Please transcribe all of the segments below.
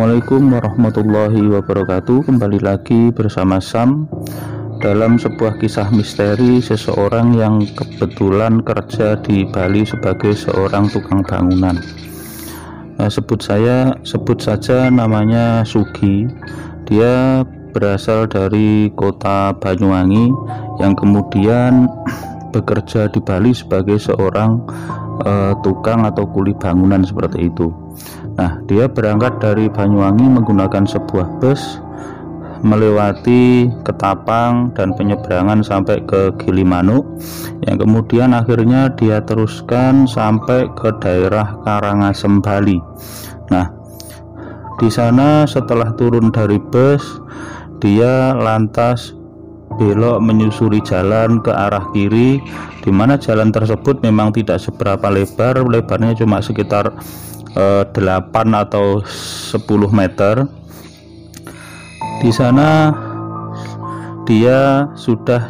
Assalamualaikum warahmatullahi wabarakatuh. Kembali lagi bersama Sam Dalam sebuah kisah misteri Seseorang yang kebetulan kerja di Bali sebagai seorang tukang bangunan. Nah, Sebut saya, sebut saja namanya Sugi. Dia berasal dari kota Banyuwangi Yang kemudian bekerja di Bali sebagai seorang uh, tukang atau kuli bangunan seperti itu Nah, dia berangkat dari Banyuwangi menggunakan sebuah bus melewati Ketapang dan penyeberangan sampai ke Gilimanuk yang kemudian akhirnya dia teruskan sampai ke daerah Karangasem Bali. Nah, di sana setelah turun dari bus dia lantas belok menyusuri jalan ke arah kiri di mana jalan tersebut memang tidak seberapa lebar lebarnya cuma sekitar eh, 8 atau 10 meter. Di sana dia sudah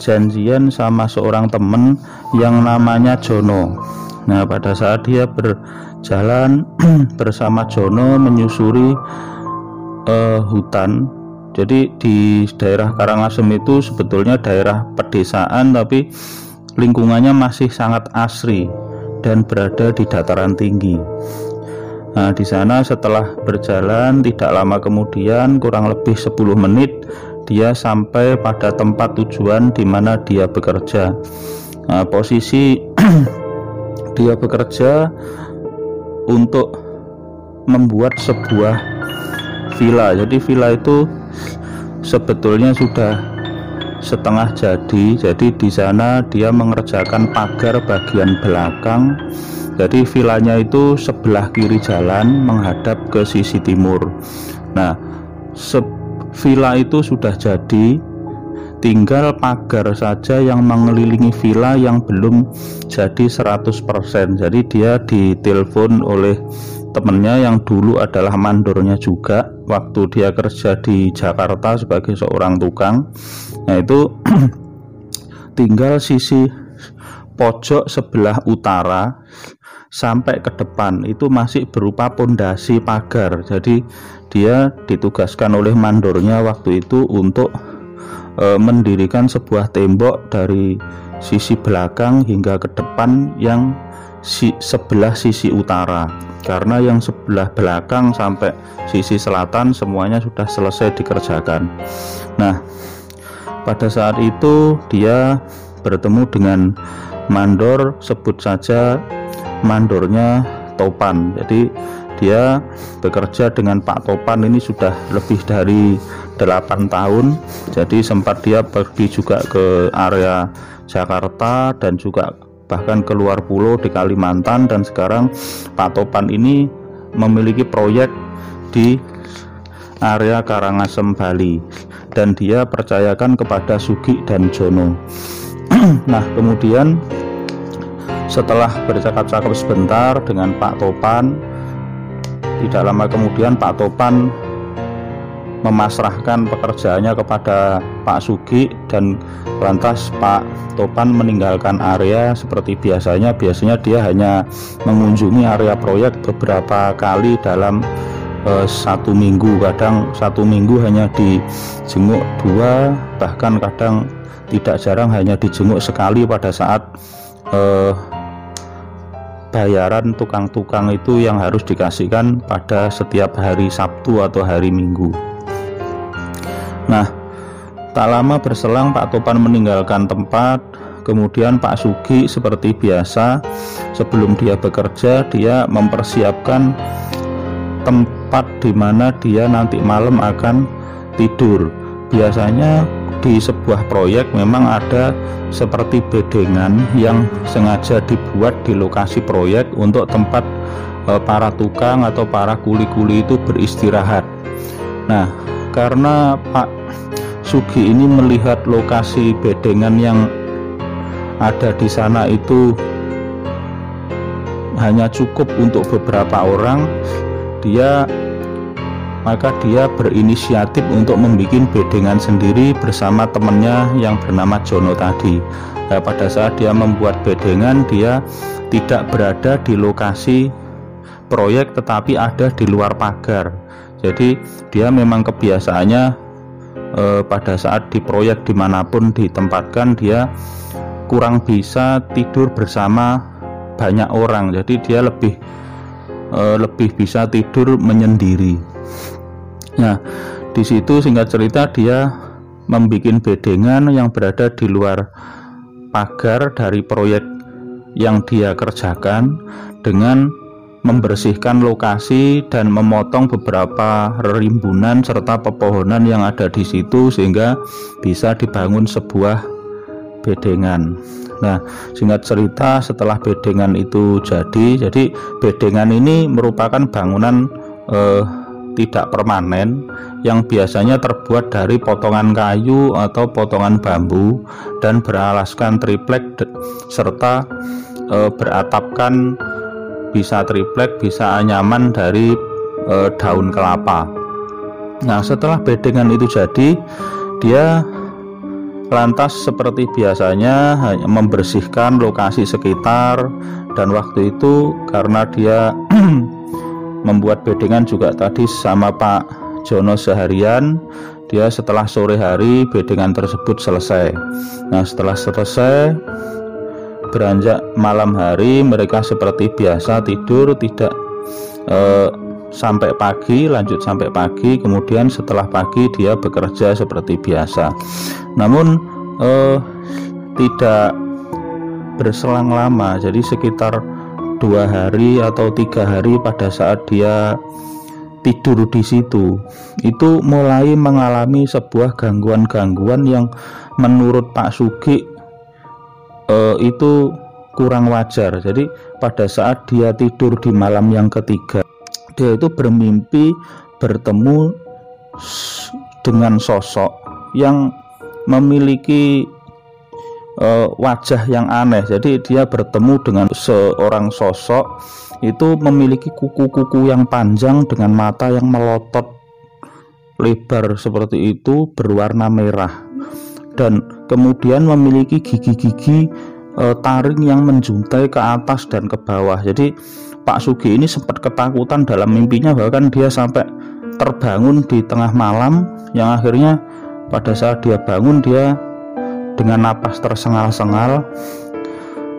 janjian sama seorang teman yang namanya Jono. Nah pada saat dia berjalan bersama Jono menyusuri uh, hutan. Jadi di daerah Karangasem itu sebetulnya daerah pedesaan tapi lingkungannya masih sangat asri dan berada di dataran tinggi. Nah, di sana setelah berjalan tidak lama kemudian kurang lebih 10 menit dia sampai pada tempat tujuan di mana dia bekerja. Nah, posisi dia bekerja untuk membuat sebuah villa. Jadi villa itu sebetulnya sudah setengah jadi. Jadi di sana dia mengerjakan pagar bagian belakang. Jadi vilanya itu sebelah kiri jalan menghadap ke sisi timur. Nah villa itu sudah jadi. Tinggal pagar saja yang mengelilingi villa yang belum jadi 100% jadi dia ditelepon oleh temennya yang dulu adalah mandornya juga waktu dia kerja di Jakarta sebagai seorang tukang. Nah itu tinggal sisi pojok sebelah utara sampai ke depan. Itu masih berupa pondasi pagar. Jadi dia ditugaskan oleh mandornya waktu itu untuk e, mendirikan sebuah tembok dari sisi belakang hingga ke depan yang si, sebelah sisi utara. Karena yang sebelah belakang sampai sisi selatan semuanya sudah selesai dikerjakan. Nah pada saat itu dia bertemu dengan mandor sebut saja mandornya Topan. Jadi dia bekerja dengan Pak Topan ini sudah lebih dari 8 tahun. Jadi sempat dia pergi juga ke area Jakarta dan juga bahkan keluar pulau di Kalimantan dan sekarang Pak Topan ini memiliki proyek di area Karangasem Bali. Dan dia percayakan kepada Sugi dan Jono. Nah kemudian setelah bercakap-cakap sebentar dengan Pak Topan tidak lama kemudian Pak Topan memasrahkan pekerjaannya kepada Pak Sugi dan lantas Pak Topan meninggalkan area seperti biasanya biasanya dia hanya mengunjungi area proyek beberapa kali dalam uh, satu minggu kadang satu minggu hanya dijenguk dua bahkan kadang tidak jarang hanya dijenguk sekali pada saat uh, bayaran tukang-tukang itu yang harus dikasihkan pada setiap hari Sabtu atau hari Minggu. Nah, tak lama berselang Pak Topan meninggalkan tempat, kemudian Pak Sugi seperti biasa sebelum dia bekerja dia mempersiapkan tempat di mana dia nanti malam akan tidur. Biasanya di sebuah proyek memang ada seperti bedengan yang sengaja dibuat di lokasi proyek untuk tempat e, para tukang atau para kuli-kuli itu beristirahat. Nah, karena Pak Sugi ini melihat lokasi bedengan yang ada di sana itu hanya cukup untuk beberapa orang dia maka dia berinisiatif untuk membuat bedengan sendiri bersama temannya yang bernama Jono tadi. Nah, pada saat dia membuat bedengan, dia tidak berada di lokasi proyek tetapi ada di luar pagar jadi dia memang kebiasaannya eh, pada saat di proyek di mana pun ditempatkan dia kurang bisa tidur bersama banyak orang. Jadi dia lebih eh, lebih bisa tidur menyendiri. Nah di situ singkat cerita dia membuat bedengan yang berada di luar pagar dari proyek yang dia kerjakan dengan membersihkan lokasi dan memotong beberapa rimbunan serta pepohonan yang ada di situ sehingga bisa dibangun sebuah bedengan. Nah, singkat cerita setelah bedengan itu jadi, jadi bedengan ini merupakan bangunan eh, tidak permanen yang biasanya terbuat dari potongan kayu atau potongan bambu dan beralaskan triplek serta e, beratapkan bisa triplek bisa nyaman dari e, daun kelapa. Nah, setelah bedengan itu jadi, dia lantas seperti biasanya hanya membersihkan lokasi sekitar dan waktu itu karena dia membuat bedengan juga tadi sama Pak Jono seharian dia setelah sore hari bedengan tersebut selesai nah setelah selesai beranjak malam hari mereka seperti biasa tidur tidak eh, sampai pagi lanjut sampai pagi. Kemudian setelah pagi dia bekerja seperti biasa. Namun eh, tidak berselang lama jadi sekitar dua hari atau tiga hari pada saat dia tidur di situ. Itu mulai mengalami sebuah gangguan-gangguan yang menurut Pak Sugi eh, itu kurang wajar jadi pada saat dia tidur di malam yang ketiga dia itu bermimpi bertemu dengan sosok yang memiliki uh, wajah yang aneh. Jadi dia bertemu dengan seorang sosok itu memiliki kuku-kuku yang panjang dengan mata yang melotot lebar seperti itu berwarna merah dan kemudian memiliki gigi-gigi e, taring yang menjuntai ke atas dan ke bawah jadi Pak Sugi ini sempat ketakutan dalam mimpinya bahkan dia sampai terbangun di tengah malam yang akhirnya pada saat dia bangun dia dengan napas tersengal-sengal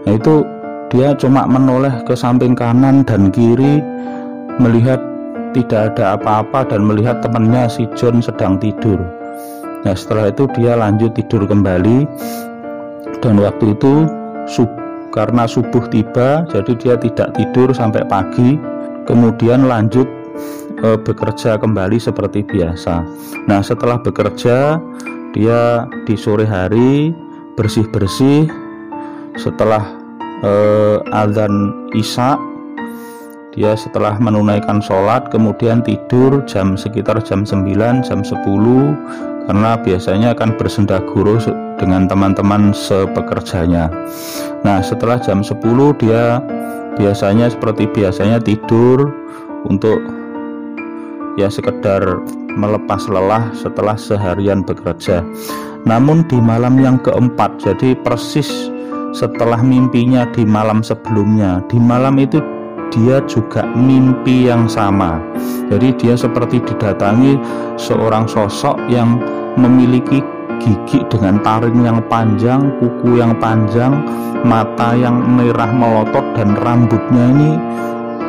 itu dia cuma menoleh ke samping kanan dan kiri melihat tidak ada apa-apa dan melihat temannya si John sedang tidur. Nah setelah itu dia lanjut tidur kembali. Dan waktu itu sub, karena subuh tiba jadi dia tidak tidur sampai pagi. Kemudian lanjut e, bekerja kembali seperti biasa. Nah setelah bekerja dia di sore hari bersih-bersih. Setelah eh, azan isya dia setelah menunaikan sholat kemudian tidur jam sekitar jam 9 jam 10 karena biasanya akan bersenda guru dengan teman-teman sepekerjanya. Nah setelah jam 10 dia biasanya seperti biasanya tidur untuk ya sekedar melepas lelah setelah seharian bekerja. Namun di malam yang keempat jadi persis setelah mimpinya di malam sebelumnya di malam itu dia juga mimpi yang sama jadi dia seperti didatangi seorang sosok yang memiliki gigi dengan taring yang panjang, kuku yang panjang, mata yang merah melotot dan rambutnya ini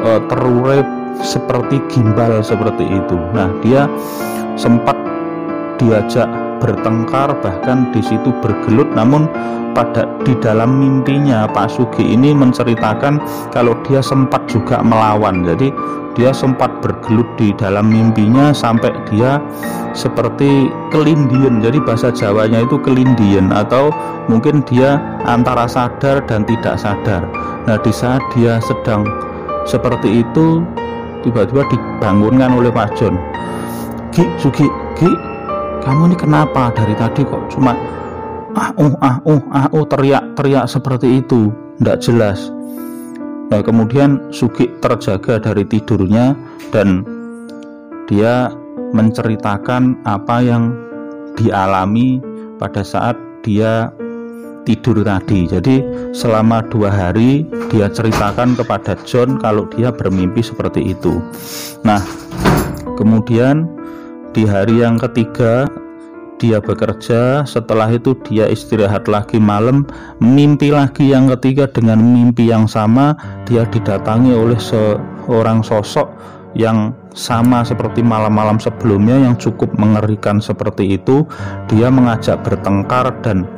e, terurai seperti gimbal seperti itu. Nah, dia sempat diajak bertengkar bahkan di situ bergelut. Namun pada di dalam mimpinya Pak Sugi ini menceritakan kalau dia sempat juga melawan. Jadi dia sempat bergelut di dalam mimpinya sampai dia seperti kelindian. Jadi bahasa Jawanya itu kelindian atau mungkin dia antara sadar dan tidak sadar. Nah di saat dia sedang seperti itu tiba-tiba dibangunkan oleh Pak John. Ki Sugi Ki kamu ini kenapa dari tadi kok cuma ah uh ah uh ah uh teriak-teriak seperti itu tidak jelas nah kemudian Sugi terjaga dari tidurnya dan dia menceritakan apa yang dialami pada saat dia tidur tadi. Jadi selama dua hari dia ceritakan kepada John kalau dia bermimpi seperti itu. Nah, kemudian di hari yang ketiga dia bekerja, setelah itu dia istirahat lagi malam, mimpi lagi yang ketiga dengan mimpi yang sama, dia didatangi oleh seorang sosok yang sama seperti malam-malam sebelumnya yang cukup mengerikan seperti itu, dia mengajak bertengkar dan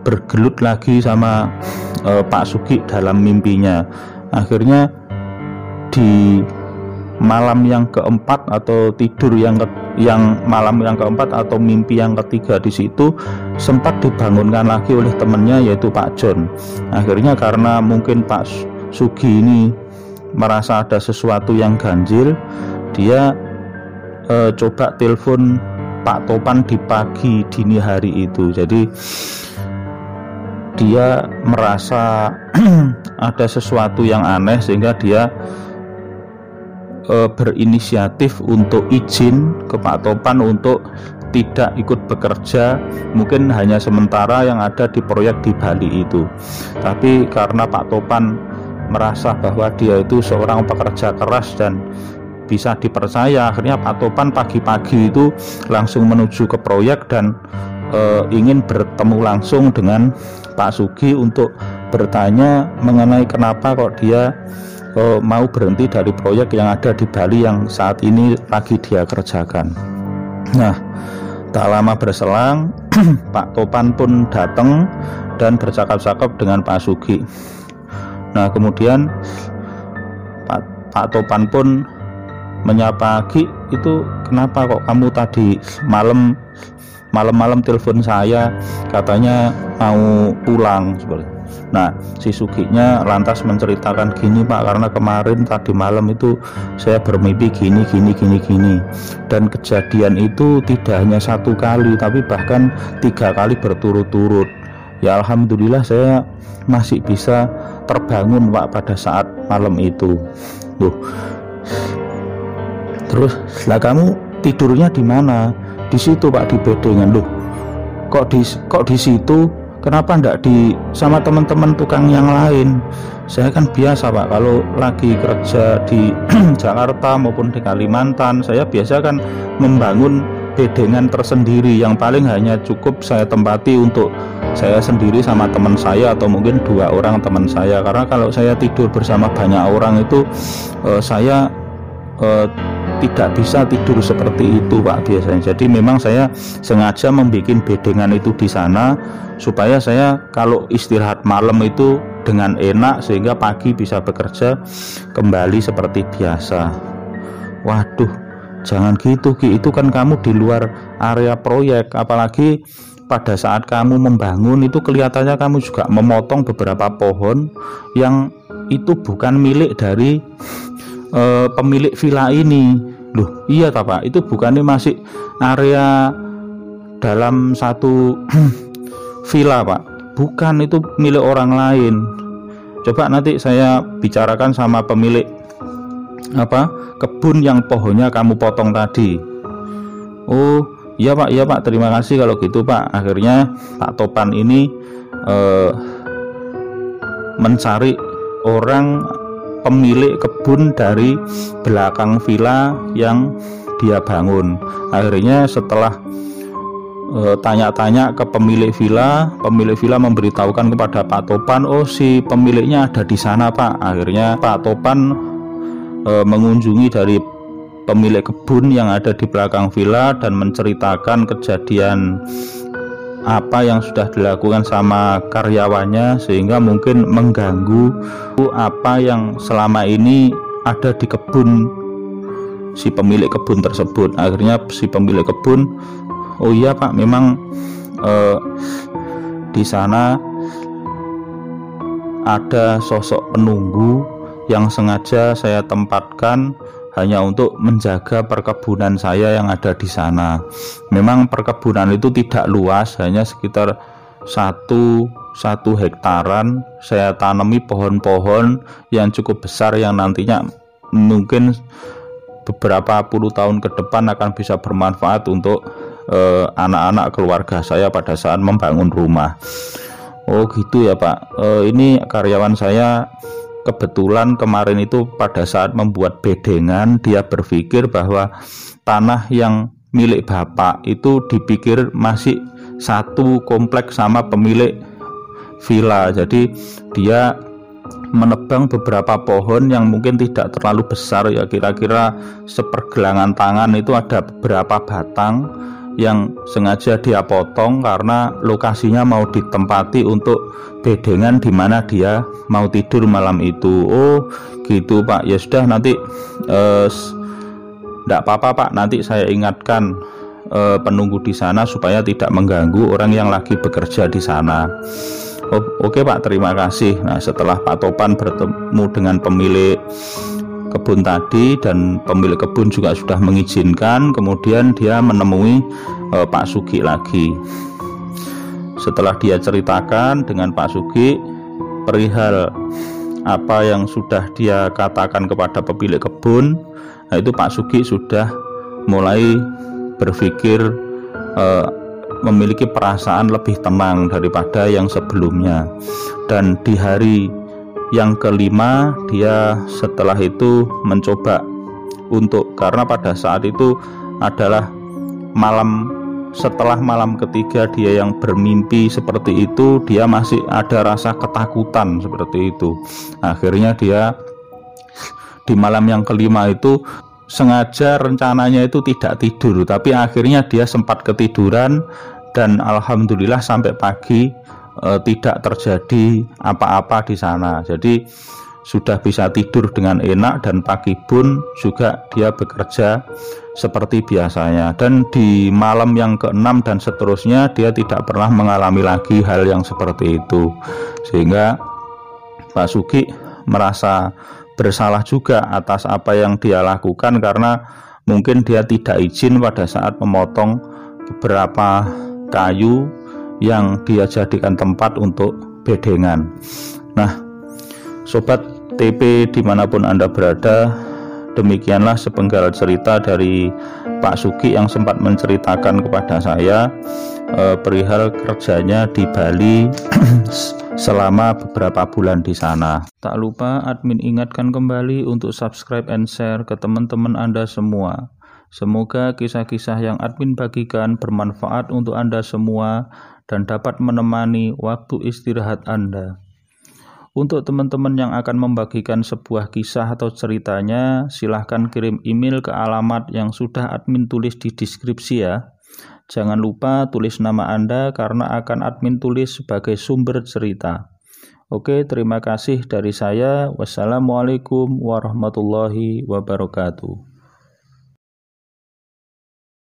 bergelut lagi sama uh, Pak Sugi dalam mimpinya. Akhirnya di malam yang keempat atau tidur yang ke, yang malam yang keempat atau mimpi yang ketiga di situ sempat dibangunkan lagi oleh temannya yaitu Pak John. Akhirnya karena mungkin Pak Sugi ini merasa ada sesuatu yang ganjil, dia uh, coba telepon Pak Topan di pagi dini hari itu. Jadi dia merasa ada sesuatu yang aneh sehingga dia e, berinisiatif untuk izin ke Pak Topan untuk tidak ikut bekerja mungkin hanya sementara yang ada di proyek di Bali itu. Tapi karena Pak Topan merasa bahwa dia itu seorang pekerja keras dan bisa dipercaya akhirnya Pak Topan pagi-pagi itu langsung menuju ke proyek dan e, ingin bertemu langsung dengan Pak Sugi untuk bertanya mengenai kenapa kok dia e, mau berhenti dari proyek yang ada di Bali yang saat ini lagi dia kerjakan. Nah, tak lama berselang Pak Topan pun datang dan bercakap-cakap dengan Pak Sugi. Nah, kemudian Pak, Pak Topan pun menyapa Ki itu kenapa kok kamu tadi malam malam-malam telepon saya katanya mau pulang seperti Nah, si Suginya lantas menceritakan gini Pak karena kemarin tadi malam itu saya bermimpi gini gini gini gini dan kejadian itu tidak hanya satu kali tapi bahkan tiga kali berturut-turut. Ya Alhamdulillah saya masih bisa terbangun Pak pada saat malam itu. Tuh. Terus, lah kamu tidurnya di mana? di situ Pak di bedengan loh kok di kok di situ kenapa ndak di sama teman-teman tukang yang lain? Saya kan biasa Pak. Kalau lagi kerja di Jakarta maupun di Kalimantan saya biasa kan membangun bedengan tersendiri. Yang paling hanya cukup saya tempati untuk saya sendiri sama teman saya atau mungkin dua orang teman saya. Karena kalau saya tidur bersama banyak orang itu uh, saya uh, tidak bisa tidur seperti itu Pak biasanya. Jadi memang saya sengaja membuat bedengan itu di sana supaya saya kalau istirahat malam itu dengan enak sehingga pagi bisa bekerja kembali seperti biasa. Waduh jangan gitu Ki. Itu kan kamu di luar area proyek. Apalagi pada saat kamu membangun itu kelihatannya kamu juga memotong beberapa pohon yang itu bukan milik dari uh, pemilik villa ini loh iya tak pak? Itu bukannya masih area dalam satu villa pak? Bukan itu milik orang lain. Coba nanti saya bicarakan sama pemilik apa kebun yang pohonnya kamu potong tadi. Oh iya pak iya pak. Terima kasih kalau gitu pak. Akhirnya Pak Topan ini eh, mencari orang pemilik kebun dari belakang villa yang dia bangun. Akhirnya setelah e, tanya-tanya ke pemilik villa, pemilik villa memberitahukan kepada Pak Topan, "Oh, si pemiliknya ada di sana, Pak." Akhirnya Pak Topan e, mengunjungi dari pemilik kebun yang ada di belakang villa dan menceritakan kejadian apa yang sudah dilakukan sama karyawannya sehingga mungkin mengganggu apa yang selama ini ada di kebun si pemilik kebun tersebut. Akhirnya si pemilik kebun oh iya pak memang eh, di sana ada sosok penunggu yang sengaja saya tempatkan hanya untuk menjaga perkebunan saya yang ada di sana. Memang perkebunan itu tidak luas, hanya sekitar satu satu hektaran. Saya tanami pohon-pohon yang cukup besar yang nantinya mungkin beberapa puluh tahun ke depan akan bisa bermanfaat untuk eh, anak-anak eh, keluarga saya pada saat membangun rumah. oh gitu ya Pak e, ini karyawan saya kebetulan kemarin itu pada saat membuat bedengan dia berpikir bahwa tanah yang milik bapak itu dipikir masih satu kompleks sama pemilik villa. Jadi dia menebang beberapa pohon yang mungkin tidak terlalu besar ya. Kira-kira sepergelangan tangan itu ada beberapa batang yang sengaja dia potong karena lokasinya mau ditempati untuk bedengan di mana dia mau tidur malam itu. Oh, gitu Pak. Ya sudah nanti eh, apa-apa Pak, nanti saya ingatkan eh, penunggu di sana supaya tidak mengganggu orang yang lagi bekerja di sana. Oh, Oke Pak, terima kasih. Nah, setelah Pak Topan bertemu dengan pemilik kebun tadi dan pemilik kebun juga sudah mengizinkan, kemudian dia menemui uh, Pak Sugi lagi. Setelah dia ceritakan dengan Pak Sugi perihal apa yang sudah dia katakan kepada pemilik kebun, nah itu Pak Sugi sudah mulai berpikir uh, memiliki perasaan lebih tenang daripada yang sebelumnya dan di hari yang kelima dia setelah itu mencoba untuk karena pada saat itu adalah malam setelah malam ketiga dia yang bermimpi seperti itu dia masih ada rasa ketakutan seperti itu. Akhirnya dia di malam yang kelima itu sengaja rencananya itu tidak tidur tapi akhirnya dia sempat ketiduran dan alhamdulillah sampai pagi e, tidak terjadi apa-apa di sana. Jadi sudah bisa tidur dengan enak dan pagi pun juga dia bekerja seperti biasanya. Dan di malam yang keenam dan seterusnya dia tidak pernah mengalami lagi hal yang seperti itu. Sehingga Pak Sugi merasa bersalah juga atas apa yang dia lakukan karena mungkin dia tidak izin pada saat memotong beberapa kayu yang dia jadikan tempat untuk bedengan. Nah, sobat TP di mana pun Anda berada, demikianlah sepenggal cerita dari Pak Sugi yang sempat menceritakan kepada saya eh, perihal kerjanya di Bali selama beberapa bulan di sana. Tak lupa admin ingatkan kembali untuk subscribe and share ke teman-teman Anda semua. Semoga kisah-kisah yang admin bagikan bermanfaat untuk Anda semua dan dapat menemani waktu istirahat Anda. Untuk teman-teman yang akan membagikan sebuah kisah atau ceritanya, silahkan kirim email ke alamat yang sudah admin tulis di deskripsi ya. Jangan lupa tulis nama Anda karena akan admin tulis sebagai sumber cerita. Oke, terima kasih dari saya. Wassalamualaikum warahmatullahi wabarakatuh.